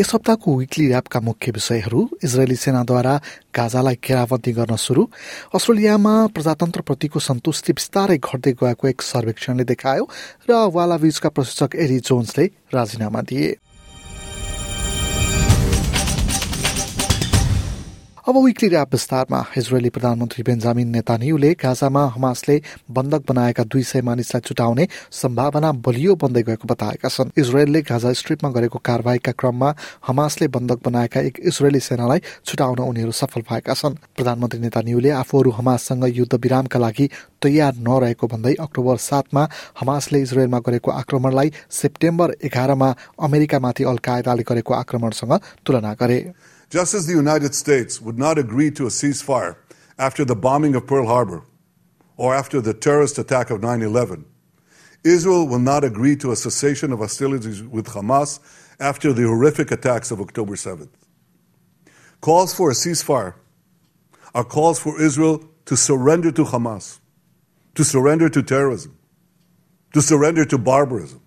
यस हप्ताको विकली ऱ्यापका मुख्य विषयहरू इजरायली सेनाद्वारा गाजालाई घेराबन्दी गर्न सुरु अस्ट्रेलियामा प्रजातन्त्रप्रतिको सन्तुष्टि बिस्तारै घट्दै गएको एक सर्वेक्षणले देखायो र वालाविजका प्रशिक्षक एरी जोन्सले राजीनामा दिए। अब विकली ऱ्याप विस्तारमा इजरायली प्रधानमन्त्री बेन्जामिन नेतान्युले गाजामा हमासले बन्धक बनाएका दुई सय मानिसलाई छुटाउने सम्भावना बलियो बन्दै गएको बताएका छन्। इजरायलले गाजा स्ट्रिपमा गरेको कारवाहीका क्रममा हमासले बन्धक बनाएका एक इजरायली सेनालाई छुटाउन उनीहरू सफल भएका छन्। प्रधानमन्त्री नेतान्युले आफूहरू हमाससँग युद्ध विरामका लागि तयार नरहेको भन्दै अक्टोबर सातमा हमासले इजरायलमा गरेको आक्रमणलाई सेप्टेम्बर एघारमा अमेरिकामाथि अल कायदाले गरेको आक्रमणसँग तुलना गरे। Just as the United States would not agree to a ceasefire after the bombing of Pearl Harbor or after the terrorist attack of 9 11, Israel will not agree to a cessation of hostilities with Hamas after the horrific attacks of October 7th. Calls for a ceasefire are calls for Israel to surrender to Hamas, to surrender to terrorism, to surrender to barbarism.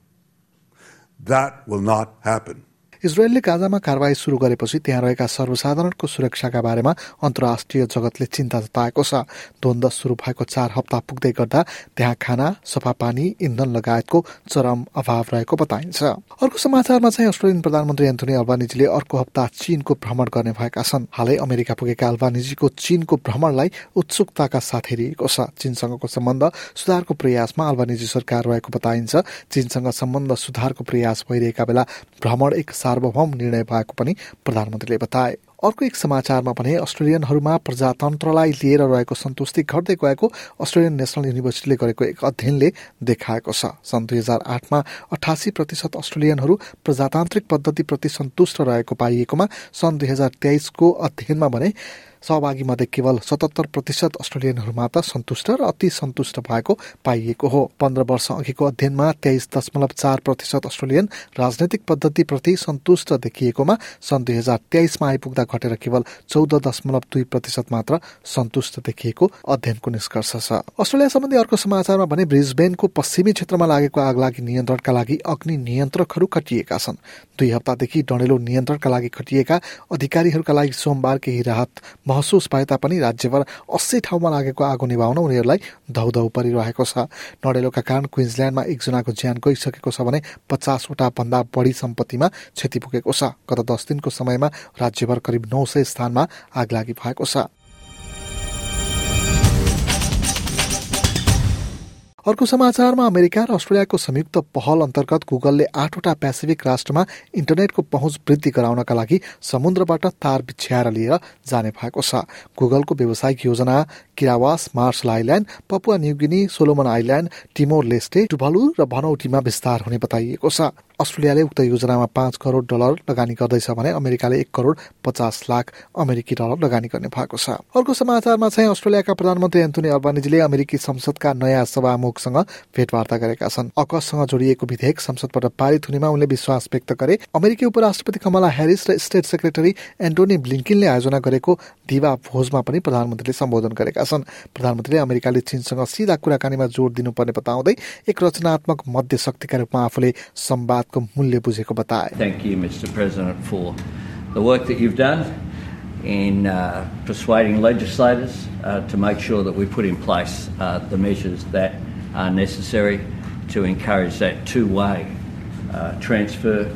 That will not happen. इजरायलले गाजामा कारवाही सुरु गरेपछि त्यहाँ रहेका सर्वसाधारणको सुरक्षाका बारेमा अन्तर्राष्ट्रिय जगतले चिन्ता जताएको छ। द्वन्द सुरु भएको चार हप्ता पुग्दै गर्दा त्यहाँ खाना सफा पानी इन्धन लगायतको चरम अभाव रहेको बताइन्छ। अर्को समाचारमा चाहिँ अस्ट्रेलियन प्रधानमन्त्री एन्थोनी अल्बानिजीले अर्को हप्ता चीनको भ्रमण गर्ने भएका छन्। हालै अमेरिका पुगेका अल्बानिजीको चीनको भ्रमणलाई उत्सुकताका साथ हेरिएको छ। चीनसँगको सम्बन्ध सुधारको प्रयासमा अल्बानिजी सरकार रहेको बताइन्छ। चीनसँग सम्बन्ध सुधारको प्रयास भइरहेका बेला भ्रमण एक सार्वभौम निर्णय भएको पनि प्रधानमन्त्रीले बताए। अर्को एक समाचारमा भने अस्ट्रेलियनहरूमा प्रजातन्त्रलाई लिएर रहेको सन्तुष्टि घट्दै गएको अस्ट्रेलियन नेसनल युनिभर्सिटीले गरेको एक अध्ययनले देखाएको छ। सन् दुई हजार आठमा अठासी प्रतिशत अस्ट्रेलियनहरू प्रजातान्त्रिक पद्धतिप्रति सन्तुष्ट रहेको पाइएकोमा सन् दुई हजार तेइसको अध्ययनमा भने सहभागी मध्ये केवल सतहत्तर प्रतिशत अस्ट्रेलियनहरू मात्र सन्तुष्ट र अति सन्तुष्ट भएको पाइएको हो। पन्ध्र वर्ष अघिको अध्ययनमा तेइस दशमलव चार प्रतिशत अस्ट्रेलियन राजनैतिक पद्धतिप्रति सन्तुष्ट देखिएकोमा सन् दुई हजार तेइसमा आइपुग्दा घटेर केवल चौध दशमलव दुई प्रतिशत मात्र सन्तुष्ट देखिएको अध्ययनको निष्कर्ष छ। अस्ट्रेलिया सम्बन्धी अर्को समाचारमा भने ब्रिजबेनको पश्चिमी क्षेत्रमा लागेको आगलागी नियन्त्रणका लागि अग्नि नियन्त्रकहरू खटिएका छन्। दुई हप्तादेखि डढेलो नियन्त्रणका लागि खटिएका अधिकारीहरूका लागि सोमबार केही राहत महसुस भए तापनि राज्यभर अस्सी ठाउँमा लागेको आगो निभाउन उनीहरूलाई धौधौ परिरहेको छ। डढेलोका कारण क्विन्सल्याण्डमा एकजनाको ज्यान गइसकेको छ भने पचासवटा भन्दा बढी सम्पत्तिमा क्षति पुगेको छ। गत दस दिनको समयमा राज्यभर करिब नौ सय स्थानमा आगलागी भएको छ। अर्को समाचारमा अमेरिका र अस्ट्रेलियाको संयुक्त पहल अन्तर्गत गुगलले आठवटा पेसिफिक राष्ट्रमा इन्टरनेटको पहुँच वृद्धि गराउनका लागि समुद्रबाट तार बिछ्याएर लिएर जाने भएको छ। गुगलको व्यावसायिक योजना Kiribati Marshall Island Papua New Guinea Solomon Island Timor Leste Tuvalu र भनौटीमा विस्तार हुने बताइएको छ। अस्ट्रेलियाले उक्त योजनामा पाँच करोड डलर लगानी गर्दैछ भने अमेरिकाले एक करोड पचास लाख अमेरिकी डलर लगानी गर्ने भएको छ। अर्को समाचारमा चाहिँ अस्ट्रेलियाका प्रधानमन्त्री एन्थोनी अल्बानिजीले अमेरिकी संसदका नयाँ सभामुखसँग भेटवार्ता गरेका छन्। अकससँग जोडिएको विधेयक संसदबाट पारित हुनेमा उनले विश्वास व्यक्त गरे अमेरिकी उपराष्ट्रपति कमला ह्यारिस र स्टेट सेक्रेटरी एन्टोनी ब्लिङ्किनले आयोजना गरेको दिवा भोजमा पनि प्रधानमन्त्रीले सम्बोधन गरेका छन्। प्रधानमन्त्रीले अमेरिकाले चीनसँग सिधा कुराकानीमा जोड दिनुपर्ने बताउँदै एक रचनात्मक मध्य शक्तिका रूपमा आफूले संवाद को मूल्य बुझेको बताए Thank you, Mr. President, for the work that you've done in uh, persuading legislators uh, to make sure that we put in place uh, the measures that are necessary to encourage that two-way uh, transfer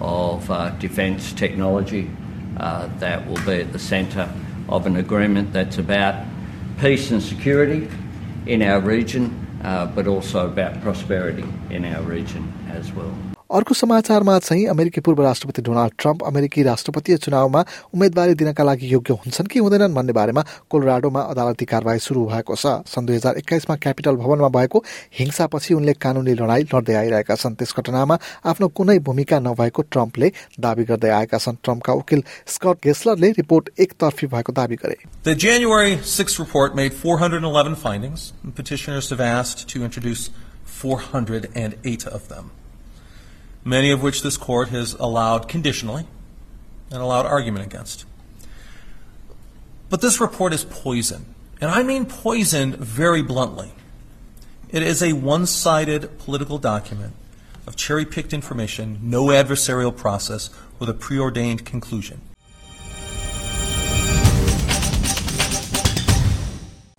of uh, defence technology uh, that will be at the centre of an agreement that's about peace and security in our region, but also about prosperity in our region as well. अर्को समाचारमा चाहिँ अमेरिकी पूर्व राष्ट्रपति Donald Trump अमेरिकी राष्ट्रपतीय चुनावमा उम्मेद्वारी दिनका लागि योग्य हुन्छन् कि हुँदैनन् भन्ने बारेमा कोलोराडोमा अदालती कारवाही शुरू भएको छ सन् दुई हजार एक्काइसमा क्यापिटल भवनमा भएको हिंसापछि उनले कानूनी लडाई लड्दै आइरहेका छन् त्यस घटनामा आफ्नो कुनै भूमिका नभएको ट्रम्पले दावी गर्दै आएका छन् ट्रम्पका वकिल स्कट गेस्लरले रिपोर्ट एकतर्फी भएको दावी गरे The January 6th report made 411 findings. Petitioners have asked to introduce 408 of them. Many of which this court has allowed conditionally and allowed argument against. But this report is poison, and I mean poison very bluntly. It is a one sided political document of cherry picked information, no adversarial process, with a preordained conclusion.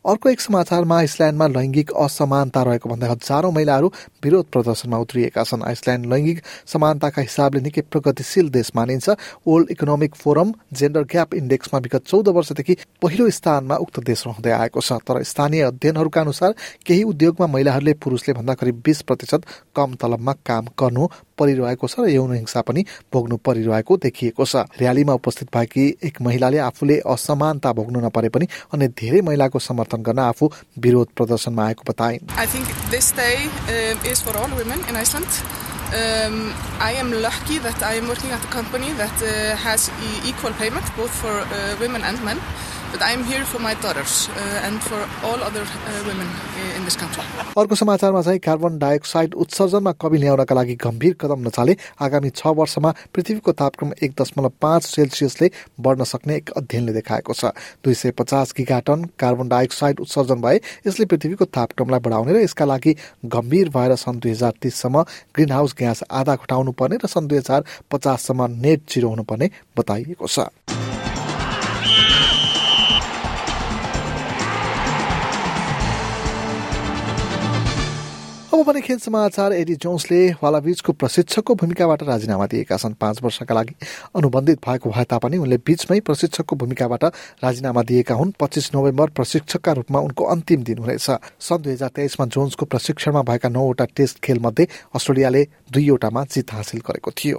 अर्को एक समाचारमा आइसल्यान्डमा लैङ्गिक असमानता रहेको भन्दै हजारौं महिलाहरू विरोध प्रदर्शनमा उत्रिएका छन्। आइसल्यान्ड लैङ्गिक समानताका हिसाबले निकै प्रगतिशील देश मानिन्छ। World economic forum gender gap इन्डेक्समा विगत चौध वर्षदेखि पहिलो स्थानमा उक्त देश रहँदै आएको छ। तर स्थानीय अध्ययनहरूका अनुसार केही उद्योगमा महिलाहरूले पुरुषले भन्दा करिब बिस प्रतिशत कम तलबमा काम गर्नु परिरहेको छ र यौन हिंसा पनि भोग्नु परिरहेको देखिएको छ। र्यालीमा उपस्थित भएकी एक महिलाले आफूले असमानता भोग्नु नपरे पनि अनि धेरै महिलाको समर्थन गर्न आफू विरोध प्रदर्शनमा आएको बताइन्। I think this day is for all women in Iceland I am lucky that I am working at a company that has equal payment both for women and men अर्को समाचारमा चाहिँ कार्बन डाइअक्साइड उत्सर्जनमा कमी ल्याउनका लागि गम्भीर कदम नचाले आगामी छ वर्षमा पृथ्वीको तापक्रम एक दशमलव पाँच सेल्सियसले बढ्न सक्ने एक अध्ययनले देखाएको छ। दुई सय पचास गिगाटन कार्बन डाइअक्साइड उत्सर्जन भए यसले पृथ्वीको तापक्रमलाई बढाउने र यसका लागि गम्भीर भएर सन् दुई हजार तिससम्म ग्रिन हाउस ग्यास आधा घटाउनु पर्ने र सन् दुई हजार पचाससम्म नेट जिरो हुनुपर्ने बताइएको छ। अब भने खेल समाचार एडी जोन्सले वालाबीचको प्रशिक्षकको भूमिकाबाट राजीनामा दिएका छन्। पाँच वर्षका लागि अनुबन्धित भएको भए तापनि उनले बीचमै प्रशिक्षकको भूमिकाबाट राजीनामा दिएका हुन्। पच्चिस नोभेम्बर प्रशिक्षकका रूपमा उनको अन्तिम दिन हुनेछ। सन् दुई हजार तेइसमा जोन्सको प्रशिक्षणमा भएका नौवटा टेस्ट खेलमध्ये अस्ट्रेलियाले दुईवटामा जित हासिल गरेको थियो।